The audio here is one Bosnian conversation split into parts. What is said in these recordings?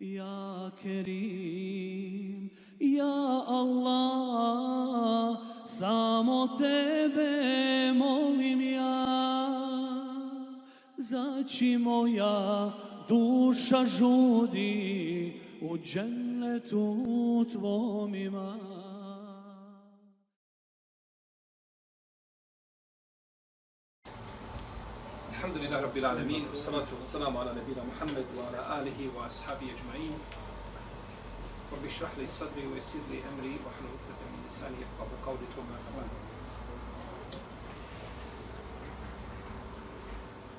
Ja Kerim, ja Allah, samo tebe molim ja. Zači moja duša žudi u džennetu tvom imam Alhamdulillah Rabbil Alamin, salatu wa salamu ala nebina Muhammed, wa ala alihi wa ashabi ajma'in. Rabbi šrah li sadri wa jesid li emri, wa hlu uktata min nisani, jefqa bu qavli thumma kamar.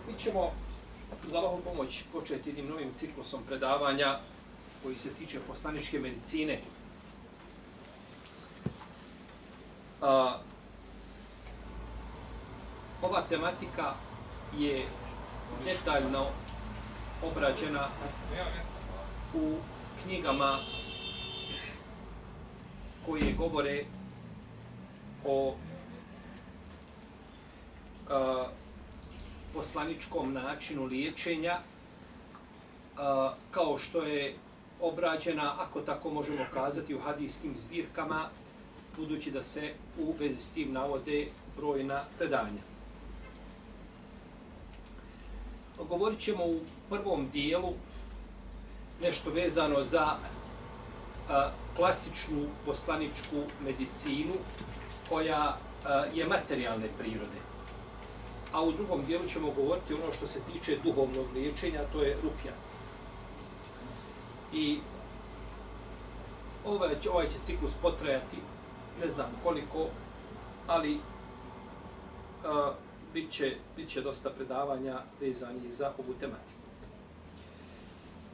Mi ćemo uz Allahom pomoć početi jednim novim ciklusom predavanja koji se tiče poslaničke medicine. A, ova tematika je detaljno obrađena u knjigama koje govore o a, poslaničkom načinu liječenja a, kao što je obrađena, ako tako možemo kazati, u hadijskim zbirkama, budući da se u vezi s tim navode brojna predanja govorit ćemo u prvom dijelu nešto vezano za a, klasičnu poslaničku medicinu koja a, je materijalne prirode. A u drugom dijelu ćemo govoriti ono što se tiče duhovnog liječenja, to je rukja. I ovaj će, ovaj će ciklus potrajati, ne znam koliko, ali a, bit će, bit će dosta predavanja vezanih za ovu tematiku.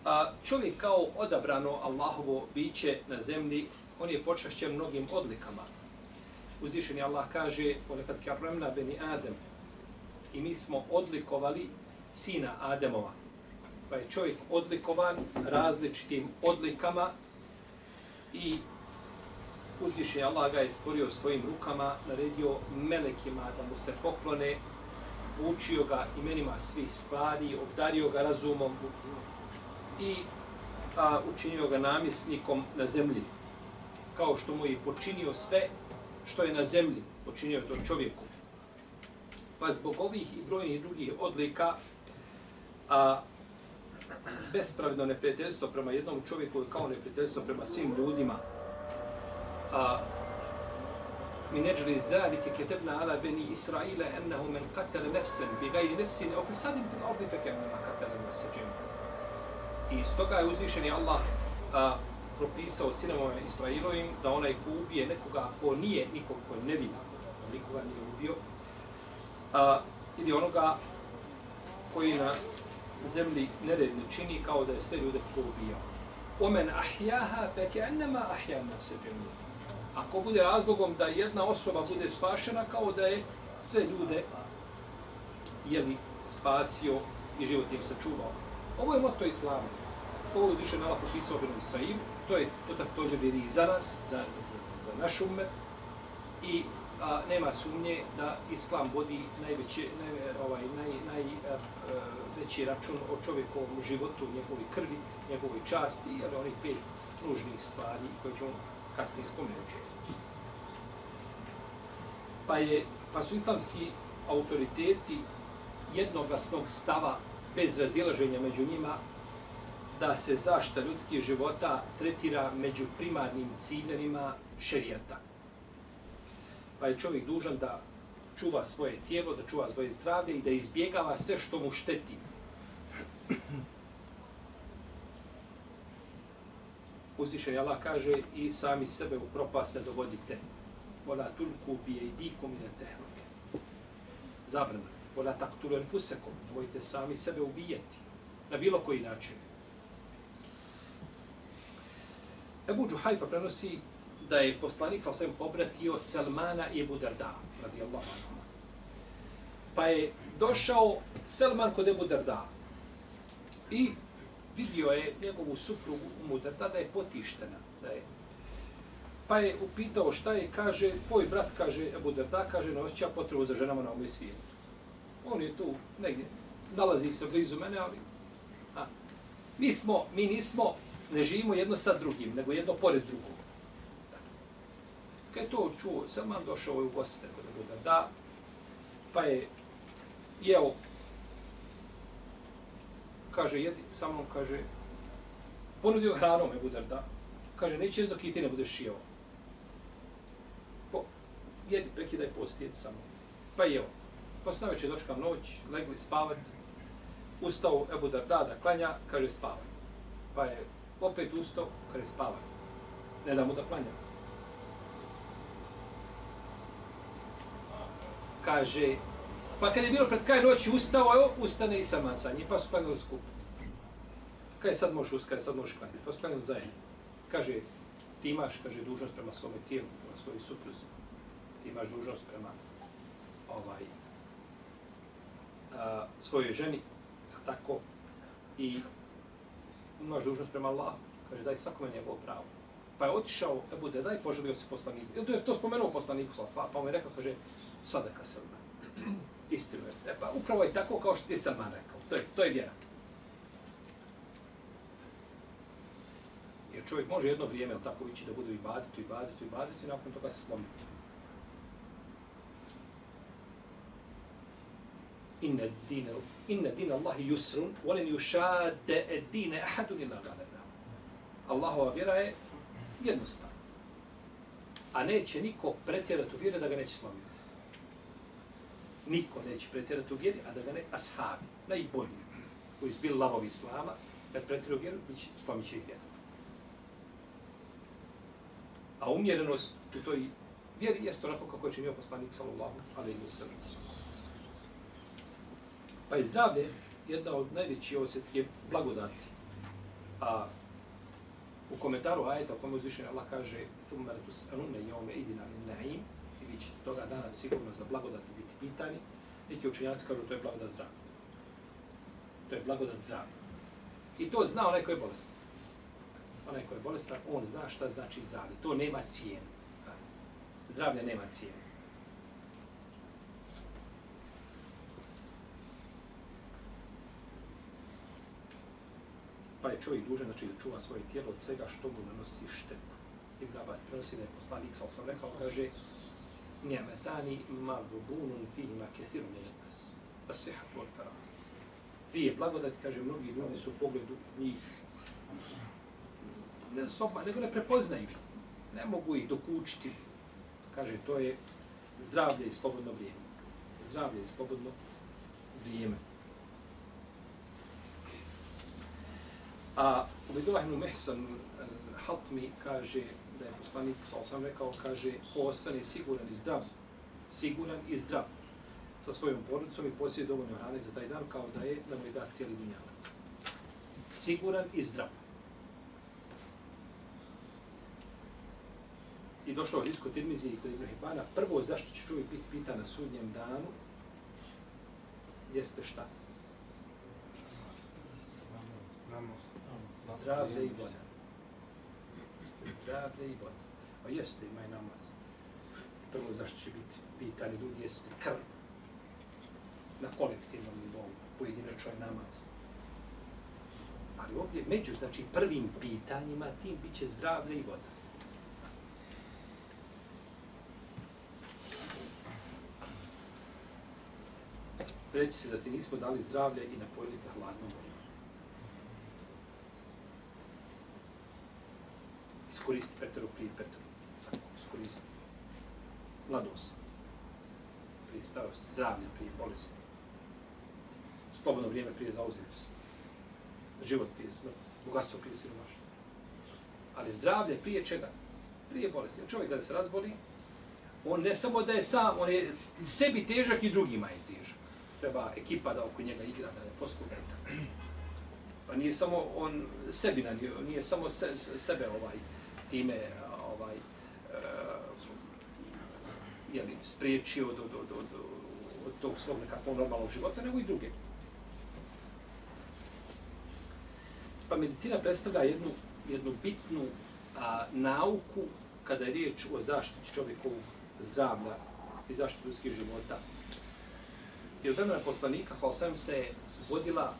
A čovjek kao odabrano Allahovo biće na zemlji, on je počašćen mnogim odlikama. Uzvišeni Allah kaže, ponekad karramna beni Adem, i mi smo odlikovali sina Ademova. Pa je čovjek odlikovan različitim odlikama i uzviše Allah ga je stvorio svojim rukama, naredio melekima da mu se poklone, učio ga imenima svih stvari, obdario ga razumom i a, učinio ga namjesnikom na zemlji. Kao što mu je počinio sve što je na zemlji, počinio to čovjeku. Pa zbog ovih i brojnih drugih odlika, a, bespravedno neprijateljstvo prema jednom čovjeku je kao neprijateljstvo prema svim ljudima, a من أجل ذلك كتبنا على بني إسرائيل أنه من قتل نفسا بغير نفس أو فساد في الأرض فكأنما قتل الناس جميعا. I stoga je uzvišeni Allah a, propisao sinovima Israilovim da onaj ko ubije nekoga ko nije nikog ko ne vidi, ko nikoga nije ubio, a, ili onoga koji na zemlji nered ne čini kao da je sve ljude poubijao. Omen ahjaha fe ke ennema ahjan nas džemija ako bude razlogom da jedna osoba bude spašena kao da je sve ljude jeli spasio i život im sačuvao. Ovo je moto Islama. Ovo je više nala popisao Benu Israim. To je to također vidi i za nas, za, za, za, za naš umet. I a, nema sumnje da Islam vodi najveći, naj, ovaj, naj, naj, a, a, veći račun o čovjekovom životu, njegovoj krvi, njegovoj časti, ali onih pet nužnih stvari koje ćemo kasnije spomenuće. Pa, je, pa su islamski autoriteti jednoglasnog stava bez razilaženja među njima da se zašta ljudskih života tretira među primarnim ciljevima šerijata. Pa je čovjek dužan da čuva svoje tijelo, da čuva svoje zdravlje i da izbjegava sve što mu šteti. Uzvišen Allah kaže i sami sebe u propast ne dovodite. Vola tulku bije i dikom i tehluke. Zabrana. Vola taktulu enfusekom. Nemojte sami sebe ubijeti. Na bilo koji način. Ebu Džuhajfa prenosi da je poslanik sa svem obratio Selmana i Ebu Darda, radijallahu anhu. Pa je došao Selman kod Ebu Darda i vidio je njegovu suprugu Muda, tada je potištena. Da je. Pa je upitao šta je, kaže, tvoj brat, kaže, Ebu Darda, kaže, ne osjeća potrebu za ženama na ovoj svijetu. On je tu negdje, nalazi se blizu mene, ali a, mi, smo, mi nismo ne živimo jedno sa drugim, nego jedno pored drugog. Kad je to čuo, sam vam došao u goste kod Ebu da, pa je jeo, kaže, jedi, sa mnom, kaže, ponudio hranom Ebu da, kaže, neće za dok ti ne budeš jeo. Po, jedi, prekidaj post, jedi sa mnom. Pa jeo. Posle večer dočka noć, legli spavat, ustao Ebu Darda da klanja, kaže spavaj. Pa je opet ustao, kaže spavaj. Ne da mu da klanja. Kaže, pa kad je bilo pred kraj noći ustao, evo, ustane i sama sa njim, pa su klanjali skup. Kaj sad možeš ustati, sad možeš klanjati, pa su klanjali zajedno. Kaže, ti imaš, kaže, dužnost prema svome tijelu, prema svojoj supruzi. Ti imaš dužnost prema ovaj, a, svojoj ženi, tako, i imaš dužnost prema Allahu. Kaže, daj svakome njegovo pravo. Pa je otišao, Ebu daj, poželio se poslaniku. Ili to je to spomenuo poslaniku, pa, pa mu je rekao, kaže, sadaka se Istinu. E pa upravo je tako kao što ti Salman rekao. To je, to je vjera. Jer čovjek može jedno vrijeme, tako, ići da bude i baditi, i baditi, i baditi, i nakon toga se slomiti. inna dina inna dina Allahi yusrun wa lan yushadda ad-dina ahadun illa ghalaba. Allahova vjera je jednostavna. A neće niko pretjerati u vjeru da ga neće slomiti Niko neće pretjerati u vjeru, a da ga ne ashabi, najbolji, koji su bili lavovi islama, kad pretjeruju vjeru, biće slomit će ih vjeru. A umjerenost u toj vjeri jeste onako kako je činio poslanik sallallahu alaihi wa sallam. Pa je zdravlje jedna od najvećih osjetske blagodati. A u komentaru ajeta u kome uzvišenje Allah kaže ثُمَّ لَتُسْأَلُنَّ يَوْمَ إِذِنَا لِلنَّعِيمِ i vi ćete toga dana sigurno za blagodati biti pitanje, neki učenjaci kažu to je blagodat zdravlja. To je blagodat zdravlja. I to zna onaj ko je bolestan. Onaj ko je bolestan, on zna šta znači zdravlje. To nema cijenu. Zdravlje nema cijenu. pa je čovjek dužan znači, da čuva svoje tijelo od svega što mu nanosi štetu. Ibn Abbas prenosi da je poslanik, sal sam rekao, kaže, Nijametani magbunun fihima kesiru milenas. Asihat vol farah. Dvije blagodati, kaže, mnogi ljudi su u pogledu njih ne sopa, nego ne prepoznaju. Ne mogu ih dokučiti. Kaže, to je zdravlje i slobodno vrijeme. Zdravlje i slobodno vrijeme. A Ubedullah ibn Mehsan Hatmi kaže da je poslanik, sa sam rekao, kaže, ko ostane siguran i zdrav, siguran i zdrav sa svojom porodicom i posjede dovoljno hrane za taj dan, kao da je, da mu je dat cijeli dunjak. Siguran i zdrav. I došlo od isko Tirmizi i kod Ibrahimana, prvo zašto će čovjek biti pita na sudnjem danu, jeste šta? Zdravlje i voda. Zdravlje i voda. Pa jeste, ima i namaz. Prvo zašto će biti pitanje ljudi jeste krv. Na kolektivnom nivou, pojedinačoj namaz. Ali ovdje među, znači prvim pitanjima, tim bit će zdravlje i voda. Reći se da ti nismo dali zdravlje i napojili te hladnom vodom. Iskoristi Petru prije Petru. Tako, iskoristi. Mladost. Prije starosti. Zdravlje prije bolesti. Slobodno vrijeme prije zauzetosti. Život prije smrti. Bogatstvo prije siromaštva. Ali zdravlje prije čega? Prije bolesti. Čovjek kada se razboli, on ne samo da je sam, on je sebi težak i drugima je težak. Treba ekipa da oko njega igra, da je poskupa. Pa nije samo on sebi nanio, nije samo se, sebe ovaj time ovaj eh, je li spriječio do, do, do, do, od tog svog nekakvog normalnog života, nego i druge. Pa medicina predstavlja jednu, jednu bitnu a, nauku kada je riječ o zaštiti čovjekovog zdravlja i zaštiti ljudskih života. I od vremena poslanika, sa osvijem se vodila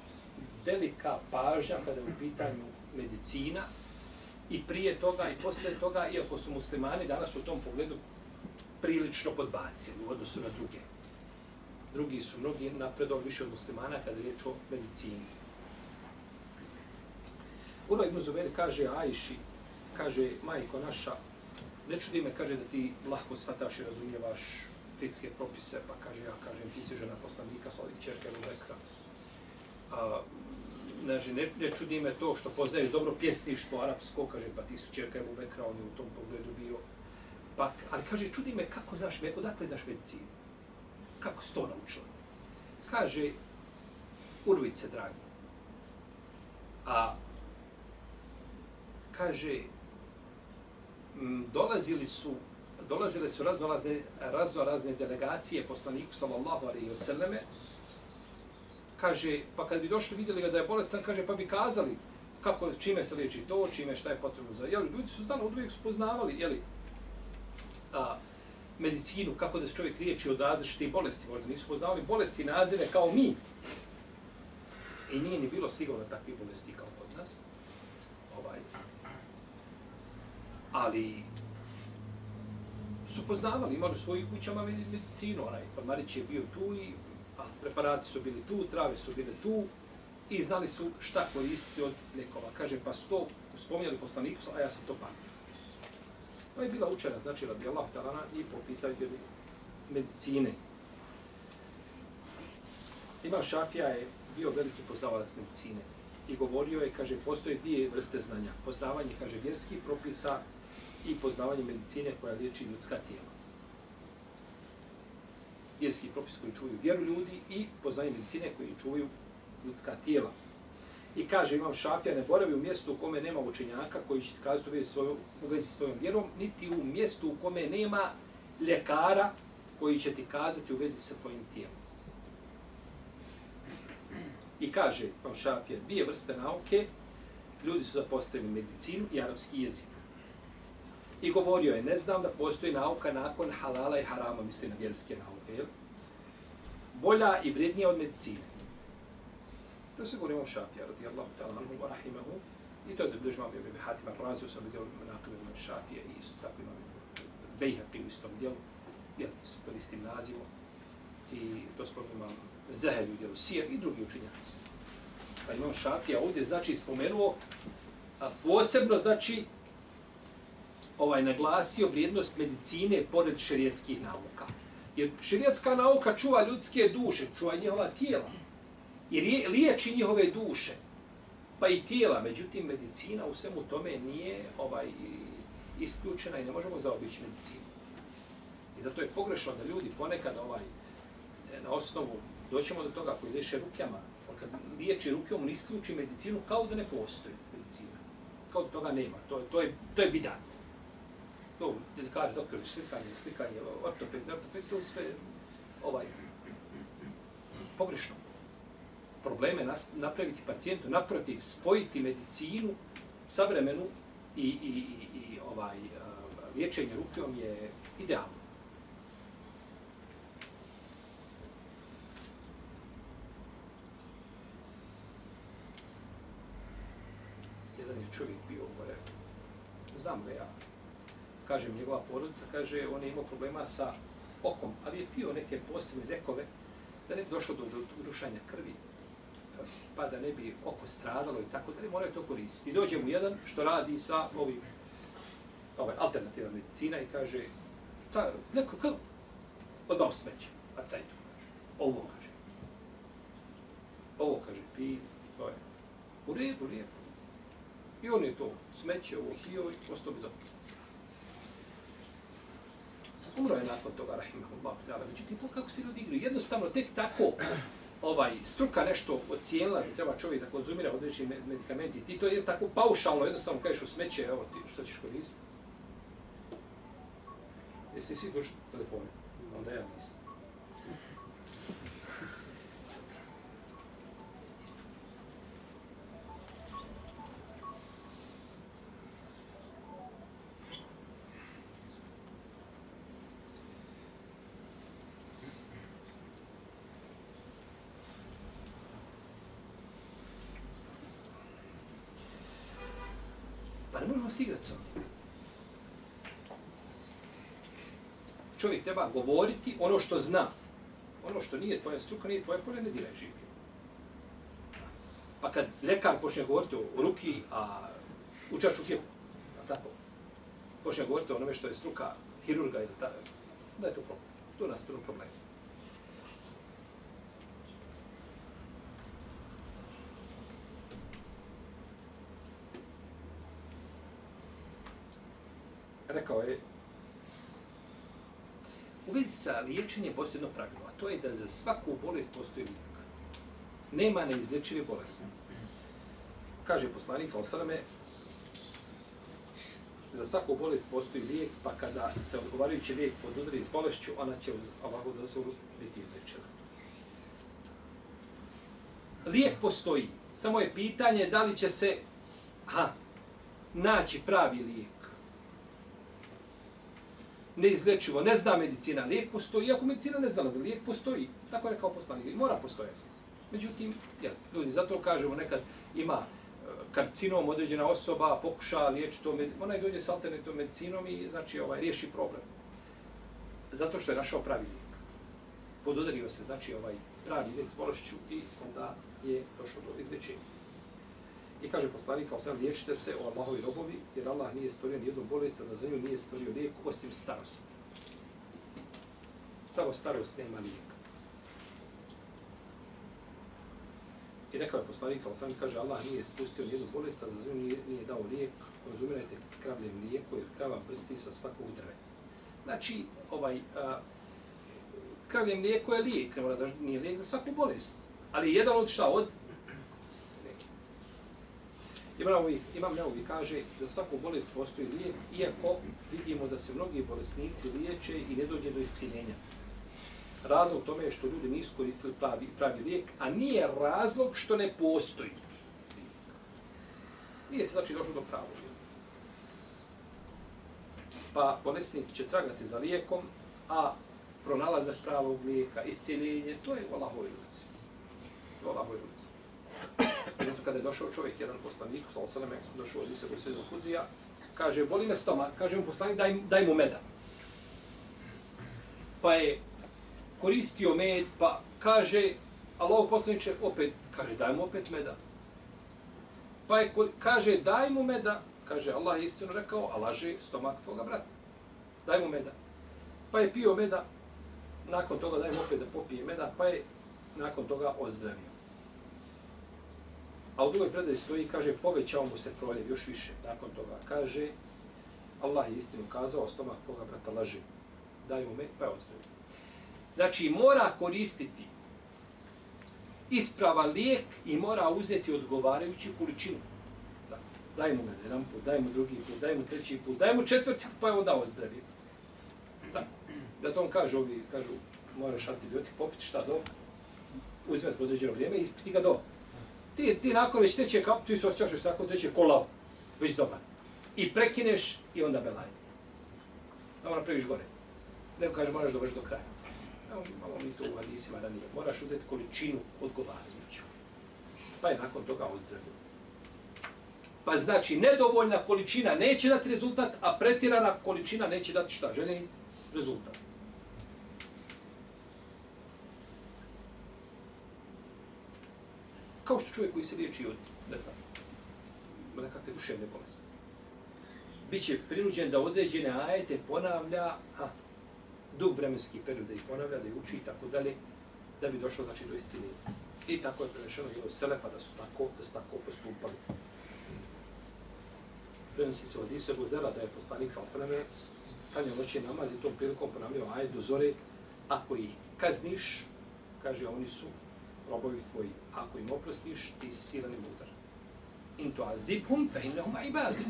velika pažnja kada je u pitanju medicina i prije toga i posle toga, iako su muslimani danas u tom pogledu prilično podbacili u odnosu na druge. Drugi su mnogi napredovali više od muslimana kada je riječ o medicini. Urva ibn Zubair kaže Ajši, kaže, majko naša, ne čudi me, kaže, da ti lahko shvataš i razumijevaš fikske propise, pa kaže, ja kažem, ti si žena poslanika, soli čerke u Bekra. A, znači, ne, ne čudi me to što poznaješ dobro pjesništvo arapsko, kaže, pa ti su čerka u Bekra, on je u tom pogledu bio. Pa, ali kaže, čudi me kako znaš, odakle znaš medicinu? Kako si to naučila? Kaže, urvice, dragi. A, kaže, dolazili su dolazile su razno razne, razno razne delegacije poslaniku sallallahu alejhi ve selleme kaže pa kad bi došli vidjeli ga da je bolestan kaže pa bi kazali kako čime se liječi to čime šta je potrebno za je ljudi su znali oduvijek su poznavali je li a, medicinu kako da se čovjek liječi od različitih bolesti možda nisu poznavali bolesti nazive kao mi. I nije ni bilo sigurno takvi bolesti kao kod nas ovaj. Ali su poznavali, imali svoji kućama medicinu, onaj pa Marić je bio tu i preparati su bili tu, trave su bile tu i znali su šta koristiti od lekova. Kaže, pa su to spominjali poslaniku, a ja sam to pamtio. To je bila učena, znači radi Allah talana i po pitanju medicine. Imam Šafija je bio veliki poznavalac medicine i govorio je, kaže, postoje dvije vrste znanja. Poznavanje, kaže, vjerskih propisa i poznavanje medicine koja liječi ljudska tijela. Vjerski propis koji čuvaju vjeru ljudi i poznanje medicine koji čuvaju ljudska tijela. I kaže, imam šafija, ne boravi u mjestu u kome nema učenjaka koji će ti kazati u vezi, svoju, u vezi s svojom vjerom, niti u mjestu u kome nema ljekara koji će ti kazati u vezi sa tvojim tijelom. I kaže, imam šafija, dvije vrste nauke, ljudi su zapostavili medicinu i arapski jezik. I govorio je, ne znam da postoji nauka nakon halala i harama, misli na vjerske nauke, jel? bolja i vrednija od medicine. To se govorimo o Šafija, radijallahu ta'ala, anhu wa rahimahu. I to je zabilježio imam Ibn Hatima Razio, sam vidio na nakladu Šafija i isto tako imam Bejhaqi u istom dijelu, jel, s istim nazivom. I to skoro imam Zahelju u dijelu Sijer i drugi učinjaci. Pa imam Šafija ovdje, znači, spomenuo a posebno, znači, ovaj naglasio vrijednost medicine pored šerijetskih nauka. Jer šerijetska nauka čuva ljudske duše, čuva njihova tijela. I liječi njihove duše. Pa i tijela, međutim, medicina u svemu tome nije ovaj isključena i ne možemo zaobići medicinu. I zato je pogrešno da ljudi ponekad ovaj na osnovu doćemo do toga koji liješe rukama, kad liječi rukom, on isključi medicinu kao da ne postoji medicina. Kao da toga nema. To to je, to je bidat to delikari, doktori, slikanje, slikanje, ortoped, ortoped, to sve ovaj, pogrešno. Probleme nas, napraviti pacijentu, naprotiv, spojiti medicinu savremenu i, i, i, i ovaj, liječenje rukom je idealno. Jedan je čovjek bio gore, znam ga ja, kaže njegova porodica, kaže, on je imao problema sa okom, ali je pio neke posebne lekove da ne bi došlo do urušanja krvi, e, pa da ne bi oko stradalo i tako da moraju to koristiti. I dođe mu jedan što radi sa ovim ovaj, alternativna medicina i kaže, ta, neko, kako? Odmah smeće, a cajtu. Ovo kaže. Ovo kaže, pi, to je. U redu, lijepo. I on je to smeće, ovo pio i ostao bez oka umro je nakon toga, rahimahullahu ta'ala. Međutim, to kako se ljudi igraju, jednostavno tek tako ovaj struka nešto ocijenila da treba čovjek da konzumira određeni medikamenti. Ti to je tako paušalno, jednostavno kažeš u smeće, evo ti, što ćeš koristiti? Jeste svi došli telefone? Onda ja nisam. Pa ne možemo se igrati s. Čovjek treba govoriti ono što zna. Ono što nije tvoja struka, nije tvoje polje, ne diraj živi. Pa kad lekar počne govoriti o ruki, a učač u kilu, tako, počne govoriti o onome što je struka hirurga ili tako, da je to problem. To nas to problem. Rekao je, za liječenje sa postoji jedno pravilo, a to je da za svaku bolest postoji lijek. Nema neizlječive bolesti. Kaže poslanik, Osaleme, za svaku bolest postoji lijek, pa kada se odgovarajući lijek podudri s bolešću, ona će uz Allahu dozvolu biti izlečena. Lijek postoji, samo je pitanje da li će se ha, naći pravi lijek. Neizlečivo, ne zna medicina, lijek postoji, iako medicina ne zna, lijek postoji, tako je rekao poslanik, mora postojati. Međutim, jel, ljudi, zato kažemo nekad ima e, karcinom određena osoba pokuša liječiti to, ona i dođe s alternativnom medicinom i znači ovaj riješi problem. Zato što je našao pravi lijek. Pododario se znači ovaj pravi lijek s bolešću i onda je došlo do izlječenja. I kaže poslanik, kao sam liječite se o Allahovi robovi, jer Allah nije stvorio ni jednu bolest, a na zemlju nije stvorio lijek osim starosti. Samo starost nema lijeka. I rekao je poslanik, kao sam kaže, Allah nije spustio nijednu bolest, a zemlju nije, nije dao lijek, konzumirajte kravlje mlijeko, jer krava brsti sa svakog drveta. Znači, ovaj, a, kravlje mlijeko je lijek, ne mora nije lijek za svaku bolest. Ali jedan od šta od? Imam Neovi, Imam Neovi kaže da svaku bolest postoji lijek, iako vidimo da se mnogi bolesnici liječe i ne dođe do isciljenja. Razlog tome je što ljudi nisu koristili pravi, pravi lijek, a nije razlog što ne postoji. Nije se znači došlo do pravog Pa bolesnik će tragati za lijekom, a pronalazak pravog lijeka, iscijeljenje, to je u Allahovoj ruci. U Allahovoj ruci. Zato kada je došao čovjek, jedan poslanik, sa osaleme, došao od Isa Bojsveza Hudija, kaže, boli me stomak, kaže mu poslanik, daj, daj mu meda. Pa je koristio med, pa kaže, Allah poslaniče, opet, kaže, daj mu opet meda. Pa je, kaže, daj mu meda, kaže, Allah je istinu rekao, a laže stomak tvoga brata. Daj mu meda. Pa je pio meda, nakon toga daj mu opet da popije meda, pa je nakon toga ozdravio. A u drugoj predaji stoji, kaže, povećao mu se proljev još više nakon toga. Kaže, Allah je istinu kazao, stomak tvoga brata laži. Daj mu me, pa je ozdravio. Znači, mora koristiti isprava lijek i mora uzeti odgovarajuću količinu. Da. Daj mu mene jedan put, daj mu drugi put, daj mu treći put, daj mu četvrti, pa je onda ozdravio. Da. Da to on kaže, ovi kažu, moraš antibiotik popiti šta do, uzmeti određeno vrijeme i ispiti ga do. Ti, ti nakon već treće kap, ti se osjećaš već tako treće kolav, već dobar. I prekineš i onda belaj. Da ona previš gore. Neko kaže, moraš dovrši do kraja. Evo, malo mi to u hadisima da nije. Moraš uzeti količinu odgovarajuću. Pa je nakon toga ozdravio. Pa znači, nedovoljna količina neće dati rezultat, a pretirana količina neće dati šta? Željeni rezultat. Kao što čovjek koji se liječi od, ne znam, nekakve duševne bolesti. Biće prinuđen da određene ajete ponavlja, ha, dug vremenski period da ih ponavlja, da ih uči i tako dalje, da bi došlo znači, do isciljenja. I tako je prenešeno i od Selefa da su tako, da su tako postupali. Prenosi se od Isu Ebu da je poslanik sa Osaleme klanio noći namaz i tom prilikom ponavljao ajed do zore, ako ih kazniš, kaže, oni su robovi tvoji. Ako im oprostiš, ti si silan i mudar. In to azibhum, fe innehum ibadik.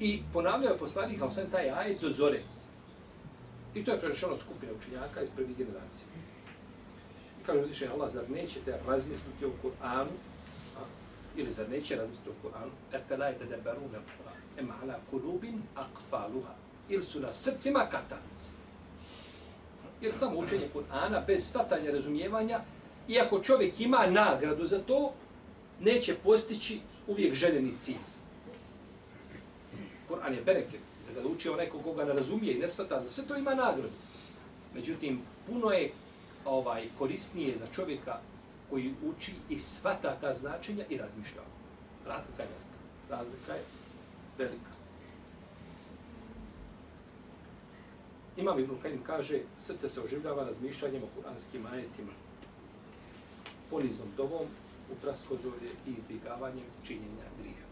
I ponavljao je poslanik ali sam taj ajet do zore. I to je prešeno skupine učenjaka iz prvih generacije. I kaže uzvišenje Allah, zar nećete razmisliti o Kur'anu? Ili zar neće razmisliti o Kur'anu? Efelajte de berune Kur'an. Ema ala kulubin akfaluha. Ili su na srcima katanci. Jer samo učenje Kur'ana bez svatanja razumijevanja, iako čovjek ima nagradu za to, neće postići uvijek željeni cilj. Kur'an je bereket, da ga uči onaj koga ne razumije i ne svata, za sve to ima nagradu. Međutim, puno je ovaj korisnije za čovjeka koji uči i svata ta značenja i razmišlja. Razlika je velika. Razlika je velika. Imam Ibn Kajim kaže, srce se oživljava razmišljanjem o kuranskim ajetima, poniznom dovom, u praskozorje i izbjegavanjem činjenja grija.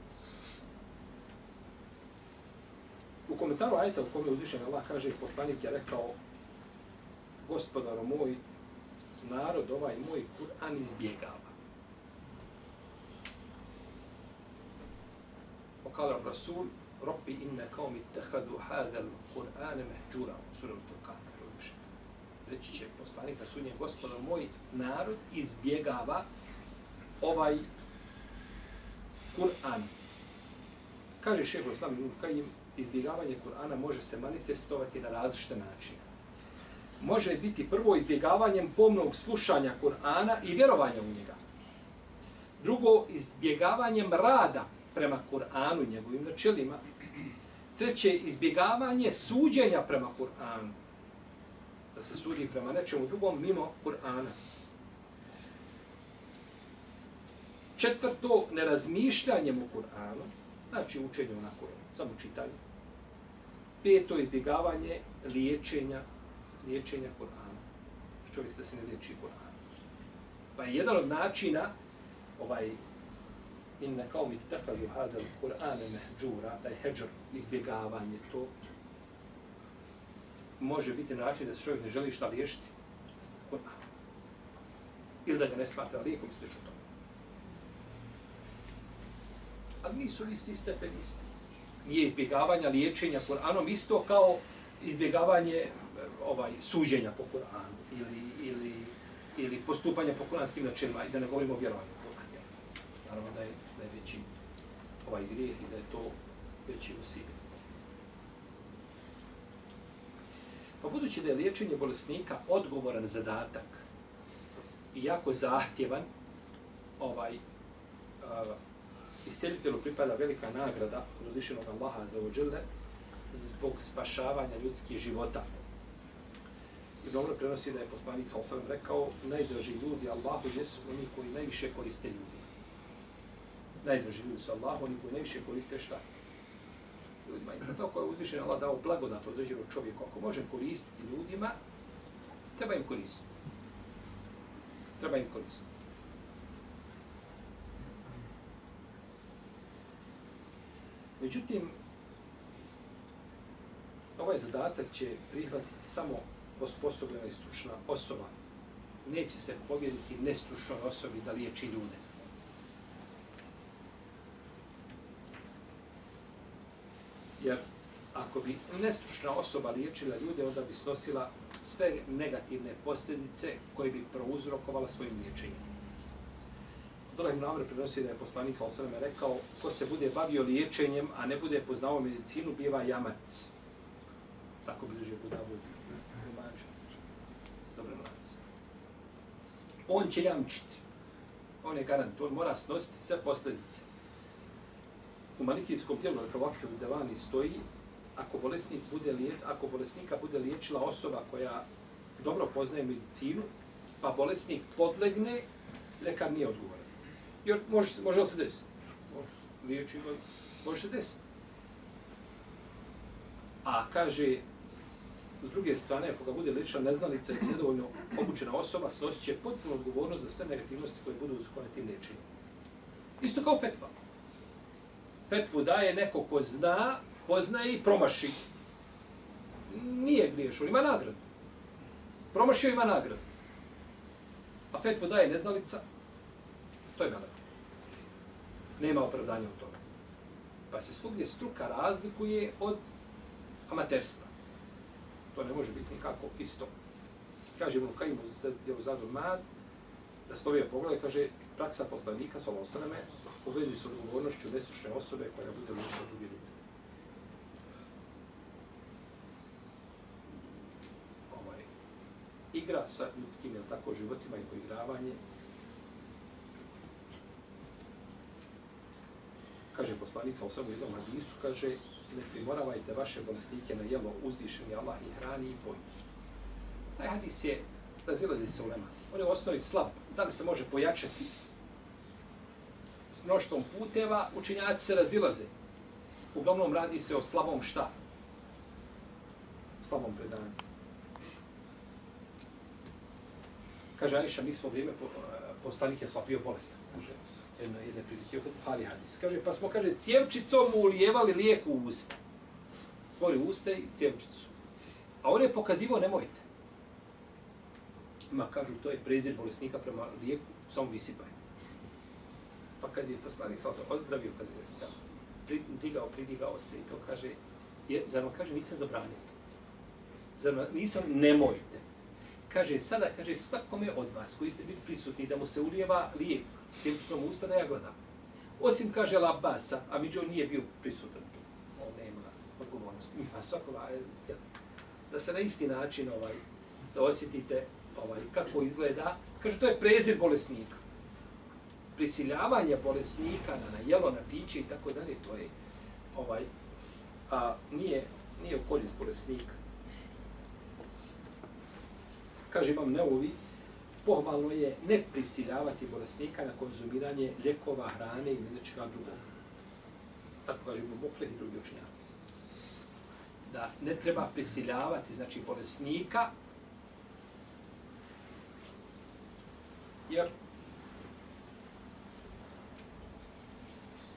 U komentaru ajeta u kome uzvišen Allah kaže, poslanik je rekao, gospodaro moj, narod ovaj moj Kur'an izbjegava. Okala Rasul, Rabbi inna kaum mi tehadu hadal Kur'ane mehđura, surom Turkan, reći će poslanik na sudnjem gospodo moj narod izbjegava ovaj Kur'an. Kaže šeho Islam Ibn Kajim, izbjegavanje Kur'ana može se manifestovati na različite načine. Može biti prvo izbjegavanjem pomnog slušanja Kur'ana i vjerovanja u njega. Drugo, izbjegavanjem rada prema Kur'anu i njegovim načelima. Treće, izbjegavanje suđenja prema Kur'anu. Da se sudi prema nečemu drugom mimo Kur'ana. Četvrto, nerazmišljanjem u Kur'anu, znači učenje na Kur'anu, samo čitanje. Peto, izbjegavanje liječenja, liječenja Kur'ana. Čovjek se da se ne liječi Kur'an. Pa je jedan od načina, ovaj, inna kao mi tefadu hada Kur'ana mehđura, taj heđor, izbjegavanje, to može biti način da se čovjek ne želi šta liješiti Kur'an. Ili da ga ne smatra lijekom, slično to. ali nisu isti stepenisti. Nije izbjegavanja liječenja Kur'anom isto kao izbjegavanje eh, ovaj suđenja po Kur'anu ili, ili, ili postupanja po kuranskim načelima i da ne govorimo o vjerovanju. Naravno da je, da je veći ovaj grijeh i da je to veći usibi. Pa budući da je liječenje bolesnika odgovoran zadatak i jako zahtjevan, ovaj, eh, uh, isceljitelju pripada velika nagrada od uzvišenog Allaha za ođele zbog spašavanja ljudskih života. I dobro prenosi da je poslanik sa osam rekao najdraži ljudi Allahu jesu oni koji najviše koriste ljudi. Najdraži ljudi su Allah, oni koji najviše koriste šta? Ljudima. I zato ako je uzvišen Allah dao blagodat određenog čovjeka, ako može koristiti ljudima, treba im koristiti. Treba im koristiti. Međutim, ovaj zadatak će prihvatiti samo osposobljena i stručna osoba. Neće se povjeriti nestručnoj osobi da liječi ljude. Jer ako bi nestručna osoba liječila ljude, onda bi snosila sve negativne posljedice koje bi prouzrokovala svojim liječenjem. Abdullah ibn Amr prenosi da je poslanik sa osvrame rekao ko se bude bavio liječenjem, a ne bude poznao medicinu, biva jamac. Tako bi drži Buda Bud. Dobre mlac. On će jamčiti. On je garant. On mora snositi sve posljedice. U malikijskom dijelu Refrovakiju Devani stoji ako bolesnik bude liječ, ako bolesnika bude liječila osoba koja dobro poznaje medicinu, pa bolesnik podlegne, lekar nije odgovoran. Jer može, može li se desiti? Liječi ga, može se desiti. A kaže, s druge strane, ako ga bude liječila neznalica i nedovoljno obučena osoba, snosit će potpuno odgovornost za sve negativnosti koje budu uzakone tim liječenjem. Isto kao fetva. Fetvu daje neko ko zna, poznaje i promaši. Nije griješ, on ima nagradu. Promašio ima nagradu. A fetvu daje neznalica, to je nagrada nema opravdanja u tome. Pa se svugdje struka razlikuje od amaterstva. To ne može biti nikako isto. Kaže mu Kajim u zadu mad, da stovije pogleda, kaže praksa poslanika sa osaname u vezi s odgovornošću nesušne osobe koja bude učila drugi ljudi. Ovaj, igra sa ljudskim, tako, životima i poigravanje kaže poslanik sa u jednom hadisu, kaže, ne primoravajte vaše bolesnike na jelo uzvišeni Allah i hrani i poji. Taj hadis je, razilazi se u lema. On je u osnovi slab. Da li se može pojačati s mnoštvom puteva, učinjaci se razilaze. Uglavnom radi se o slabom šta? Slabom predanju. Kaže Aisha, mi smo vrijeme po, eh, poslanik je slab bolest. bolestan. Kaže, jedno, jedne prilike, kod Buhari hadis. Kaže, pa smo, kaže, cijevčicom mu ulijevali lijek u usta. Tvori usta i cijevčicu. A on je pokazivao, nemojte. Ma kažu, to je prezir bolesnika prema lijeku, samo visipaj. Pa kad je poslanik sam se ozdravio, kad je se pridigao, pridigao se i to kaže, je, zar vam kaže, nisam zabranio to. Zar vam, nisam, nemojte. Kaže, sada, kaže, svakome od vas koji ste bili prisutni da mu se ulijeva lijek, cijepčicom usta da ja gledam. Osim, kaže, Labasa, a Miđo nije bio prisutan tu. On nema odgovornosti. Ima svakova, da se na isti način ovaj, da osjetite ovaj, kako izgleda. Kaže, to je prezir bolesnika. Prisiljavanje bolesnika na, na jelo, na piće i tako dalje, to je ovaj, a, nije, nije u korist bolesnika. Kaže, imam neovi, pohvalno je ne prisiljavati bolesnika na konzumiranje ljekova, hrane ili nečega drugog. Tako kaže Ibn Muflih i drugi učinjaci. Da ne treba prisiljavati, znači, bolesnika jer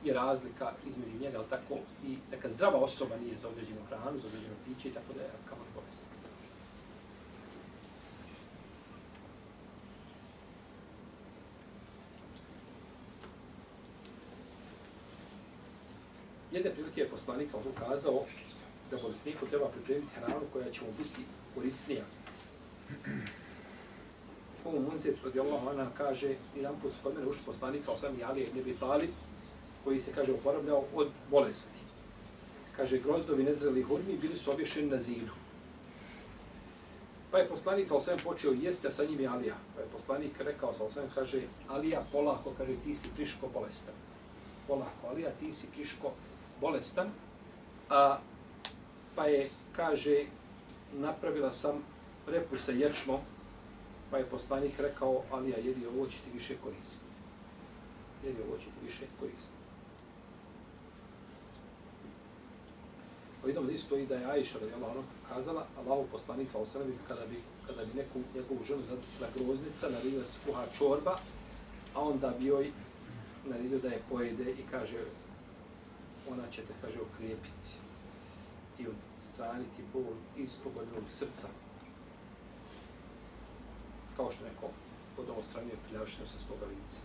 je razlika između njega, ali tako i neka zdrava osoba nije za određenu hranu, za određeno piće i tako da je kamo bolest. Jedne prilike je poslanik sam ukazao da bolesniku treba pripremiti hranu koja će mu biti korisnija. Umu Munzir, radijallahu anha, kaže, jedan put su kod mene ušli poslanik, sa osam Jali ibn Abi Talib, koji se, kaže, oporavljao od bolesti. Kaže, grozdovi nezreli hurmi bili su obješeni na zidu. Pa je poslanik sa počeo jesti, a sa njim je Alija. Pa je poslanik rekao sa osvijem, kaže, Alija, polako, kaže, ti si friško bolestan. Polako, Alija, ti si friško bolestan. A, pa je, kaže, napravila sam repu sa ječmom, Pa je poslanik rekao, Alija, jedi ovo će ti više koristiti. Jedi ovo će ti više koristiti. Pa vidimo da isto i da je Aisha radi Allah kazala, Allahu poslanik kao osrami, kada bi, kada bi neku njegovu ženu zadesila groznica, naredila se kuha čorba, a onda bi joj naredio da je pojede i kaže, ona će te, kaže, okrijepiti i odstraniti bol iz pogodnog srca kao što neko pod ovo stranije priljavštinu sa svoga lica.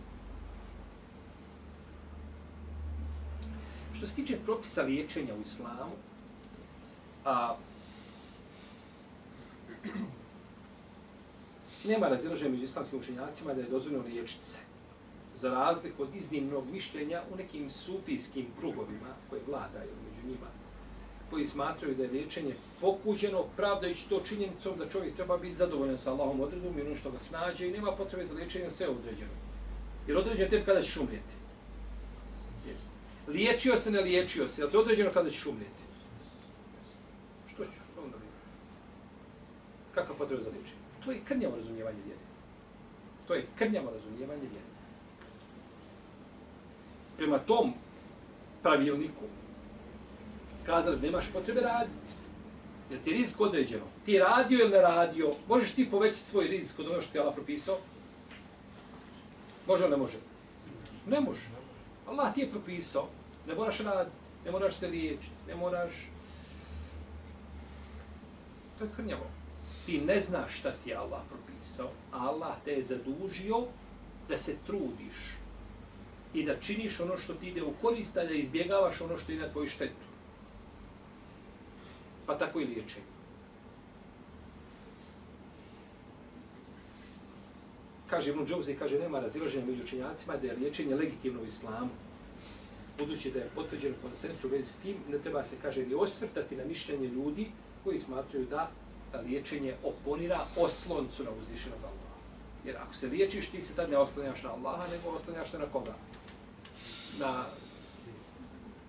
Što se tiče propisa liječenja u islamu, a, nema razilaženja među islamskim učenjacima da je dozvoljeno liječiti se. Za razliku od iznimnog mišljenja u nekim sufijskim krugovima koje vladaju među njima, koji smatraju da je liječenje pokuđeno, pravdajući to činjenicom da čovjek treba biti zadovoljan sa Allahom odredom i ono što ga snađe i nema potrebe za liječenje, sve određeno. Jer određeno tebi kada ćeš umrijeti. Yes. Liječio se, ne liječio se, ali to je određeno kada ćeš umrijeti. Što ćeš? Što onda vidjeti? Kakva potreba za liječenje? To je krnjavo razumijevanje vjere. To je krnjavo razumijevanje vjere. Prema tom pravilniku, kazali nemaš potrebe raditi. Jer ti je rizik određeno. Ti radio ili ne radio, možeš ti povećati svoj rizik od ono što ti Allah propisao? Može ili ne može? Ne može. Allah ti je propisao. Ne moraš raditi, ne moraš se liječiti, ne moraš... To je krnjavo. Ti ne znaš šta ti je Allah propisao. Allah te je zadužio da se trudiš i da činiš ono što ti ide u korist, da izbjegavaš ono što ide na tvoju štetu pa tako i liječenje. Kaže Ibn Džouzi, kaže, nema razilaženja među učenjacima da je liječenje legitimno u islamu. Budući da je potvrđeno konsensu u vezi s tim, ne treba se, kaže, ni osvrtati na mišljenje ljudi koji smatruju da liječenje oponira osloncu na uzvišenog Allaha. Jer ako se liječiš, ti se tad ne oslanjaš na Allaha, nego oslanjaš se na koga? Na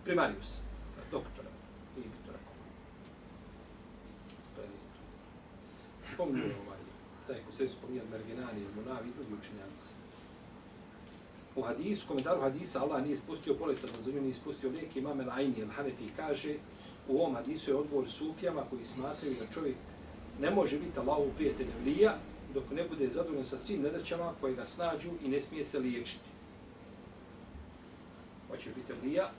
primarius, na doktora, nije doktora koga. rekao. To je ispravno. Spominju ovaj, taj ko se spominja Mergenani, Monavi i drugi učenjanci. U hadisu, komentaru hadisa, Allah nije spustio bolest, za zemlju nije spustio lijek, imam El Aini, El Hanefi kaže, u ovom hadisu je odgovor sufijama koji smatraju da čovjek ne može biti Allahov prijatelj Evlija dok ne bude zadovoljan sa svim nedaćama koje ga snađu i ne smije se liječiti. Hoće biti Evlija,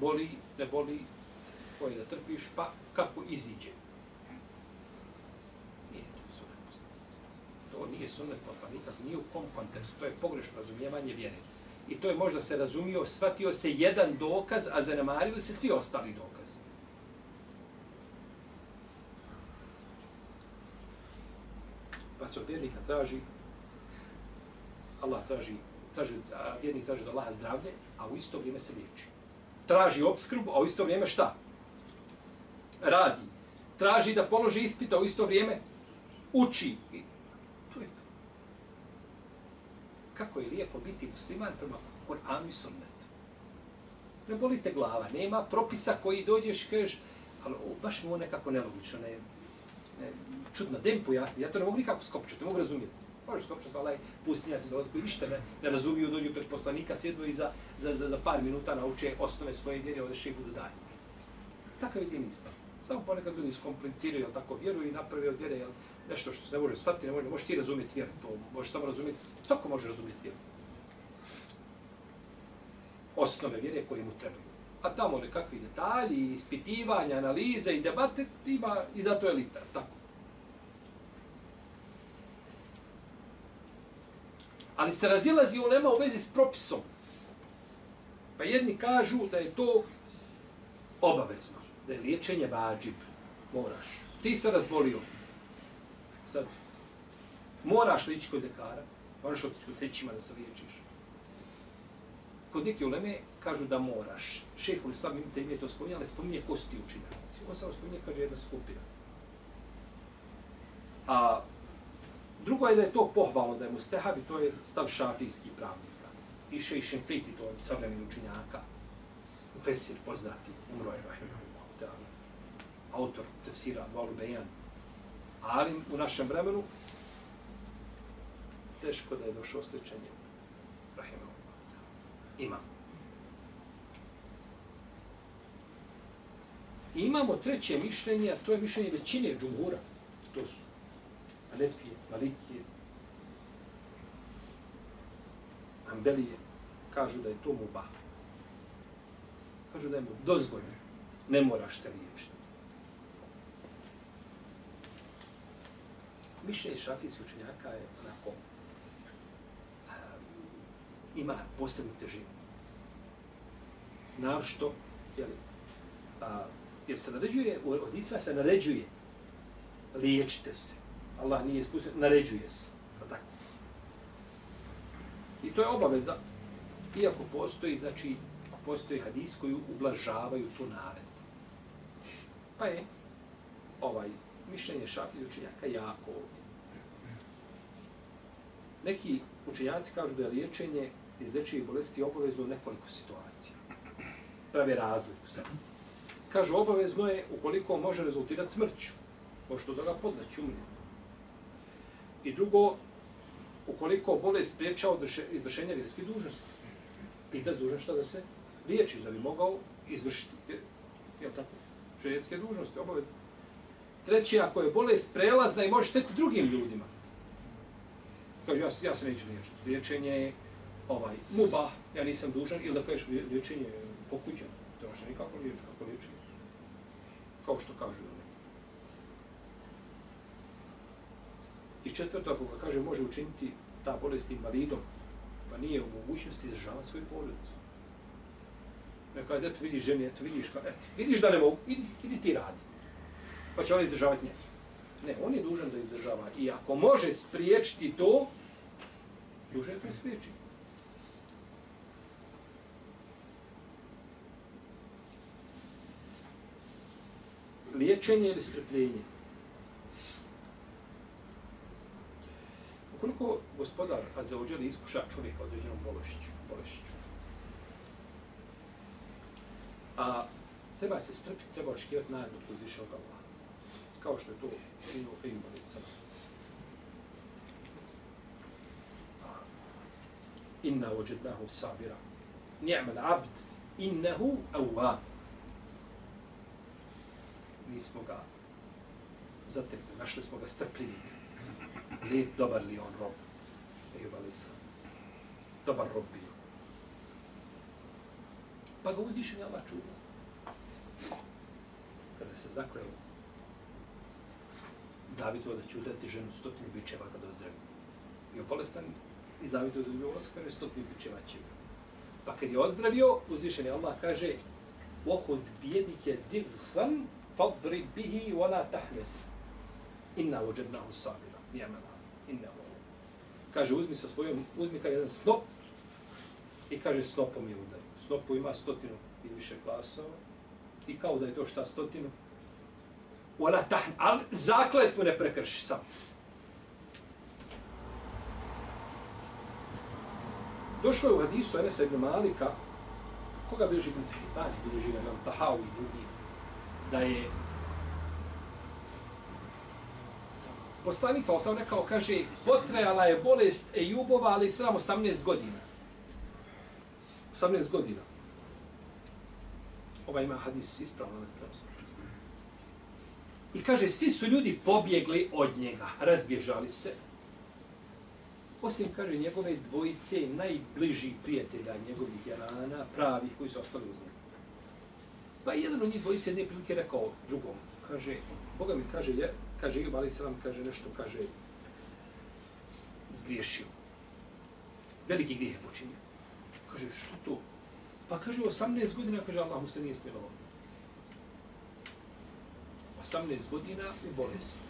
boli, ne boli, koje da trpiš, pa kako iziđe. Nije to sunet poslanika. To nije sunet poslanika, nije u kom kontekstu, to je pogrešno razumijevanje vjere. I to je možda se razumio, shvatio se jedan dokaz, a zanemarili se svi ostali dokazi. Se od vjernika traži, Allah traži, traži, a vjernik traži da Allaha zdravlje, a u isto vrijeme se liječi. Traži obskrbu, a u isto vrijeme šta? Radi. Traži da položi ispit, a u isto vrijeme uči. I to je to. Kako je lijepo biti musliman prema Kur'anu i sunnetu. Ne bolite glava, nema propisa koji dođeš i kažeš, ali o, baš mi ovo nekako nelogično, ne, ne, čudno, da im pojasni, ja to ne mogu nikako skopčati, ne mogu razumjeti. Možeš skopčati, valaj, pustinjaci dolaze koji pa ništa ne, ne razumiju, dođu pred poslanika, sjednu i za, za, za, za par minuta nauče osnove svoje vjere, odeš i budu dalje. Takav je dinista. Samo ponekad ljudi skompliciraju, tako vjeruju i naprave od vjere, jel, nešto što se ne može shvatiti, ne može, možeš ti razumjeti vjeru, to možeš samo razumjeti, svako može razumjeti vjeru. Osnove vjere koje mu trebaju. A tamo nekakvi detalji, ispitivanja, analize i debate, ima i zato je elita, tako. Ali se razilazi u nema u vezi s propisom. Pa jedni kažu da je to obavezno, da je liječenje vađib, moraš. Ti se razbolio. Sad, moraš li ići kod lekara, moraš otići kod trećima da se liječiš. Kod neke uleme kažu da moraš. Šehol Islam im te to spominje, ali spominje kosti učinjaci. On samo spominje, kaže, jedna skupina. A drugo je da je to pohvalno, da je mustehab i to je stav šafijski pravnika. Iše i priti, to je savremeni učinjaka. Fesir poznati, umro je Rahimahullah. Autor tefsira Valu Bejan. Ali u našem vremenu teško da je došao sličenje Rahimahullah. Ima. I imamo treće mišljenje, a to je mišljenje većine džumhura. To su Hanefije, Malikije, Ambelije, kažu da je to mubah. Kažu da je mu dozvoljeno. Ne moraš se liječiti. Mišljenje šafijskih učenjaka je onako um, ima posebnu težinu. Našto, jeli, a, jer se naređuje, od Isra se naređuje, liječite se. Allah nije ispustio, naređuje se. Pa tako. I to je obaveza, iako postoji, znači, postoji hadis koji ublažavaju tu naredbu. Pa je ovaj mišljenje šafi učenjaka jako ovdje. Neki učenjaci kažu da je liječenje izlečivih bolesti obavezno u nekoliko situacija. Prave razliku sad. Kažu obavezno je ukoliko može rezultirati smrću. Može to da ga podlaći umrijeti. I drugo, ukoliko bolest spriječa izvršenje vjerskih dužnosti. Pita dužan šta da se liječi, da bi mogao izvršiti je tako, vjerske dužnosti, obavezno. Treće, ako je bolest prelazna i može šteti drugim ljudima. Kaže, ja, ja se neću liječiti. Liječenje je ovaj, muba, ja nisam dužan, ili da kažeš liječenje je pokuđeno. To je nikako liječi, kako liječenje. Kao što kažu. I četvrto, ako ga kaže, može učiniti ta bolest invalidom, pa nije u mogućnosti izdržavati svoju porodicu. Ne kaže, eto vidiš ženi, eto vidiš, ka, eto, vidiš da ne mogu, idi, idi ti radi. Pa će ona izdržavati nje. Ne, on je dužan da izdržava. I ako može spriječiti to, dužan je to spriječiti. Liječenje ili strpljenje? Ukoliko gospodar Azeođel iskuša čovjeka određenom bolešću, bolešću, A treba se strpiti, treba očekivati najedno od više od Allah. Kao što je to činio Ejub sam. Inna ođednahu sabira. Ni'mal abd. Innahu awwab. Mi smo ga zatekli, našli smo ga strpljivi Lijep, dobar li on rob? Ejub a.s. Dobar rob bio. Pa ga uzdišen je Allah čuva. Kada se zakleo, zavito da će udati ženu stotinu bičeva kada ozdravi. Bio bolestan i zavito da je ulazak, kada je stotinu bičeva će. Pa kad je ozdravio, uzdišen je Allah kaže وَهُدْ بِيَدِكَ دِغْفًا فَضْرِبْ بِهِ وَلَا تَحْنِسْ Inna uđednahu sabira. Jemena. Inna Kaže, uzmi sa svojom, uzmi kao jedan snop i kaže, snopom je udari Snopu ima stotinu i više glasova. I kao da je to šta stotinu. Ona tahn, ali zakletvu ne prekrši sam. Došlo je u hadisu Enesa ibn Malika, koga bilježi ibn Tahitani, bilježi ga imam Tahawi i drugi, da je poslanik sa osam rekao, kaže, potrejala je bolest Ejubova, ali samo 18 godina. 18 godina. Ova ima hadis ispravno nas prenosi. I kaže, svi su ljudi pobjegli od njega, razbježali se. Osim, kaže, njegove dvojice najbližih prijatelja njegovih jarana, pravih, koji su ostali uz njega. Pa jedan od njih dvojice jedne prilike rekao drugom, kaže, Boga mi kaže, je, kaže, Ijub Ali Selam, kaže nešto, kaže, zgriješio. Veliki grijeh je počinio. Kaže, što to? Pa kaže, 18 godina, kaže, Allah mu se nije smilovao. 18 godina u bolesti.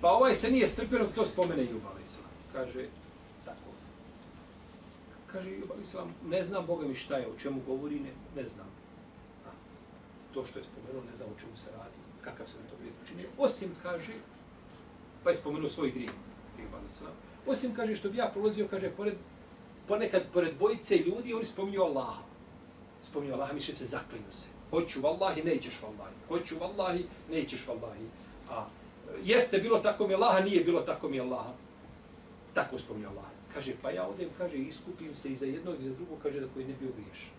Pa ovaj se nije strpio, to spomene Juba, ali Kaže, tako. Kaže, Juba, ali ne znam Boga mi šta je, o čemu govori, ne, ne znam. To što je spomenuo, ne znam o čemu se radi, kakav se na to grijeh počinio. Osim, kaže, pa je spomenuo svoj grijeh, Juba, ali Osim, kaže, što bi ja prolazio, kaže, pored, ponekad, pored dvojice ljudi, oni spominju Allaha. Spominju Allaha, miše se, zaklinju se. Hoću vallahi, nećeš vallahi. Hoću vallahi, nećeš vallahi. A jeste bilo tako mi Allaha, nije bilo tako mi Allaha. Tako spominju Allaha. Kaže, pa ja odem, kaže, iskupim se i za jednog i za drugog, kaže, da koji ne bio griješ.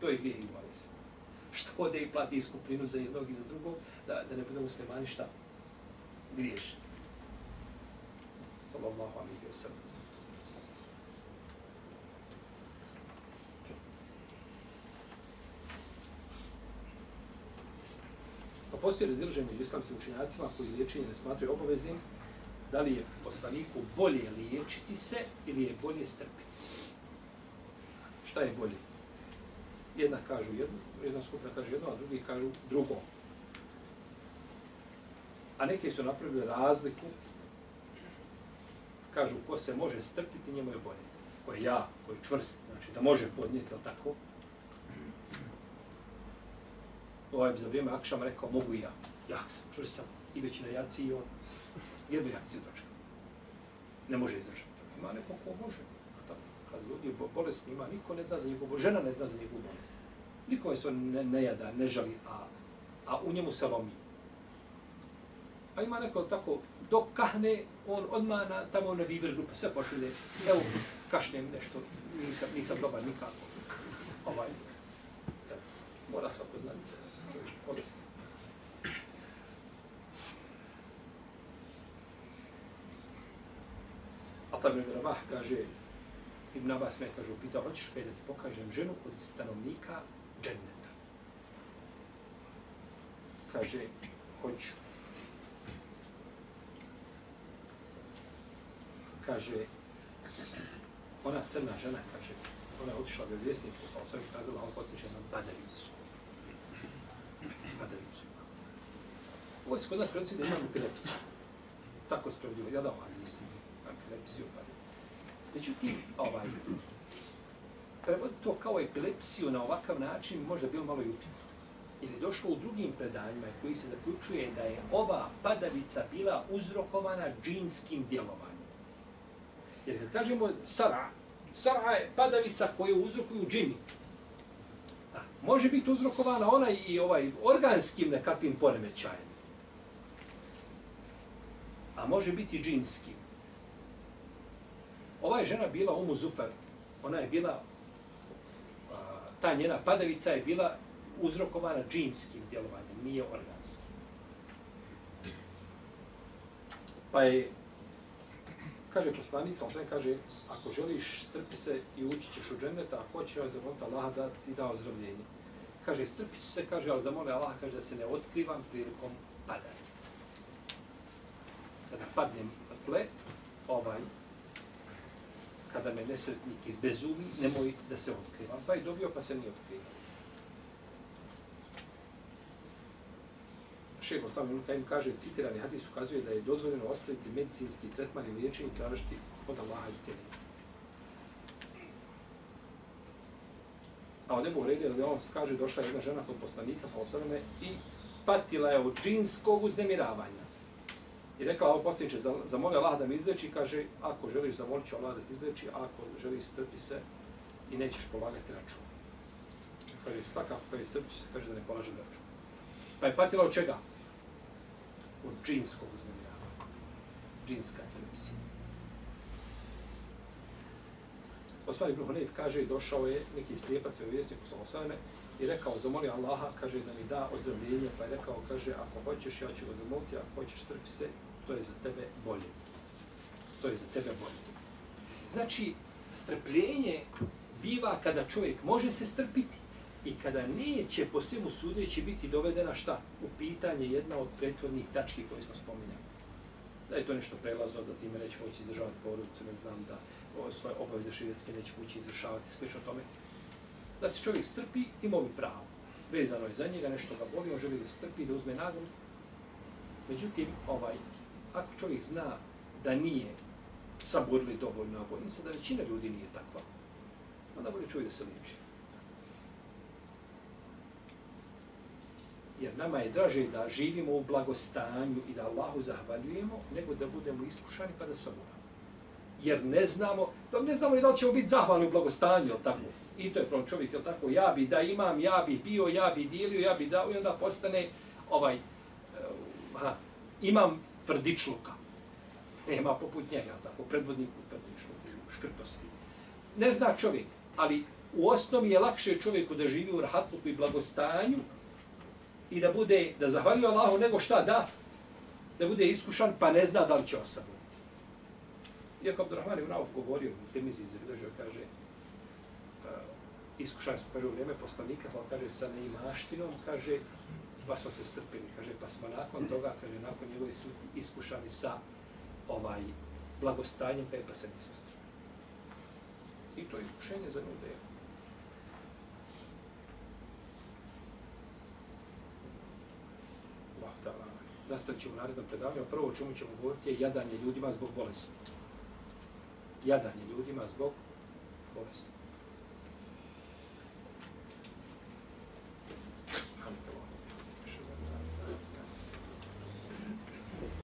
To je grijeh i se. Što ode i plati iskupinu za jednog i za drugog, da, da ne bude muslimani šta? Griješ sallallahu alaihi wa sallam. Pa postoji razilaženje među islamskim učenjacima koji liječenje ne smatraju obaveznim, da li je poslaniku bolje liječiti se ili je bolje strpiti se. Šta je bolje? Jedna kažu jedno, jedna skupina kaže jedno, a drugi kažu drugo. A neki su napravili razliku kažu ko se može strpiti, njemu je bolje. Ko je ja, ko je čvrst, znači da može podnijeti, ali tako? Ovaj za vrijeme Akšama rekao, mogu i ja. Jak sam, čvrst sam, i već na jaci i on. Jedva jaci dočka. Ne može izdržati. Ima neko ko može. Kad ljudi bolesni ima, niko ne zna za njegovu žena ne zna za njegovu bolest. Niko se on ne, ne jada, ne žali, a, a u njemu se lomi. A ima neko tako, dok kahne, on odmah na, tamo na Viber grupe sve pošlje, evo, kašnem nešto, nisam, nisam dobar nikako. Ovaj, mora svako znati, bolesno. Atab ibn Rabah kaže, Ibn Abbas me kaže, upitao, hoćeš kaj da ti pokažem ženu od stanovnika dženneta? Kaže, hoću. kaže, ona crna žena, kaže, ona je otišla do vjesnika, sam sam kazala, on posjeća na badavicu. Badavicu ima. Ovo se kod nas prenosi da imam epilepsiju. Tako se prenosi, ja da ovaj mislim, epilepsiju. badavicu. Međutim, ovaj, prevoditi to kao epilepsiju na ovakav način možda bilo malo i upitno. Jer je došlo u drugim predanjima koji se zaključuje da je ova padavica bila uzrokovana džinskim djelovanjem. Jer kad kažemo sara, Sara je padavica koju uzrokuju džini. A, može biti uzrokovana ona i ovaj organskim nekakvim poremećajem. A može biti džinskim. Ova je žena bila Umu Zufar. Ona je bila, a, ta njena padavica je bila uzrokovana džinskim djelovanjem, nije organskim. Pa je, kaže poslanica, on sve kaže, ako želiš, strpi se i ući ćeš u džennet, a hoće joj zamoliti Allah da ti da ozdravljenje. Kaže, strpi se, kaže, ali zamole Allah, kaže da se ne otkrivam prilikom padanja. Kada padnem na tle, ovaj, kada me nesretnik izbezumi, nemoj da se otkrivam. Pa je dobio, pa se nije otkrivao. Šeho Oslam Ibn kaže, citirani hadis ukazuje da je dozvoljeno ostaviti medicinski tretman i liječenje tražiti od Allaha i cijeline. A od Ebu Uredija, da on kaže, došla jedna žena kod poslanika sa osvrame i patila je od džinskog uznemiravanja. I rekao, ovo posljedniče, zamoli Allah da mi izleči, kaže, ako želiš, zamolit ću Allah da ti izleči, a ako želiš, strpi se i nećeš polagati račun. Kaže, staka, kada je strpi se, kaže da ne polaže račun. Pa je patila od čega? Od džinskog uznemiravanja. Džinska epilepsija. Osman ibn Hunayf kaže, došao je neki slijepac svoj vjesnik u Samosavne i rekao, zamoli Allaha, kaže, da mi da ozdravljenje, pa je rekao, kaže, ako hoćeš, ja ću ga zamoliti, ako hoćeš, strpi se, to je za tebe bolje. To je za tebe bolje. Znači, strpljenje biva kada čovjek može se strpiti i kada neće po svemu sudeći biti dovedena šta? U pitanje jedna od prethodnih tački koje smo spominjali. Da je to nešto prelazno, da time neće moći izdržavati porodicu, ne znam da svoje obaveze širetske neće moći izvršavati, slično tome. Da se čovjek strpi, ima bi pravo. Vezano je za njega, nešto ga boli, on želi da strpi, da uzme nagradu. Međutim, ovaj, ako čovjek zna da nije saburli dovoljno, a bojim se da većina ljudi nije takva, onda bolje čovjek da se liči. Jer nama je draže da živimo u blagostanju i da Allahu zahvaljujemo, nego da budemo iskušani pa da saburamo. Jer ne znamo, da ne znamo ni da li ćemo biti zahvalni u blagostanju, jel tako? I to je prvom čovjek, jel tako? Ja bi da imam, ja bi bio, ja bi dijelio, ja bi dao i onda postane ovaj, eh, uh, ha, imam tvrdičluka. Nema poput njega, tako, predvodniku u tvrdičluku, škrtosti. Ne zna čovjek, ali u osnovi je lakše čovjeku da živi u rahatluku i blagostanju i da bude, da zahvaljuje Allahu nego šta da, da bude iskušan pa ne zna da li će osabuditi. Iako Abdurrahman ibn Auf govorio u Temizi izredožio, kaže, uh, iskušani smo, kaže, u vrijeme poslanika, sam kaže, sa neimaštinom, kaže, pa smo se strpili, kaže, pa smo nakon toga, kaže, nakon njegove smrti iskušani sa ovaj blagostanjem, kaže, pa se nismo strpili. I to je iskušenje za ljude. Nastavit ćemo u narednom predavanju. Prvo o čemu ćemo govoriti je jadanje ljudima zbog bolesti. Jadanje ljudima zbog bolesti.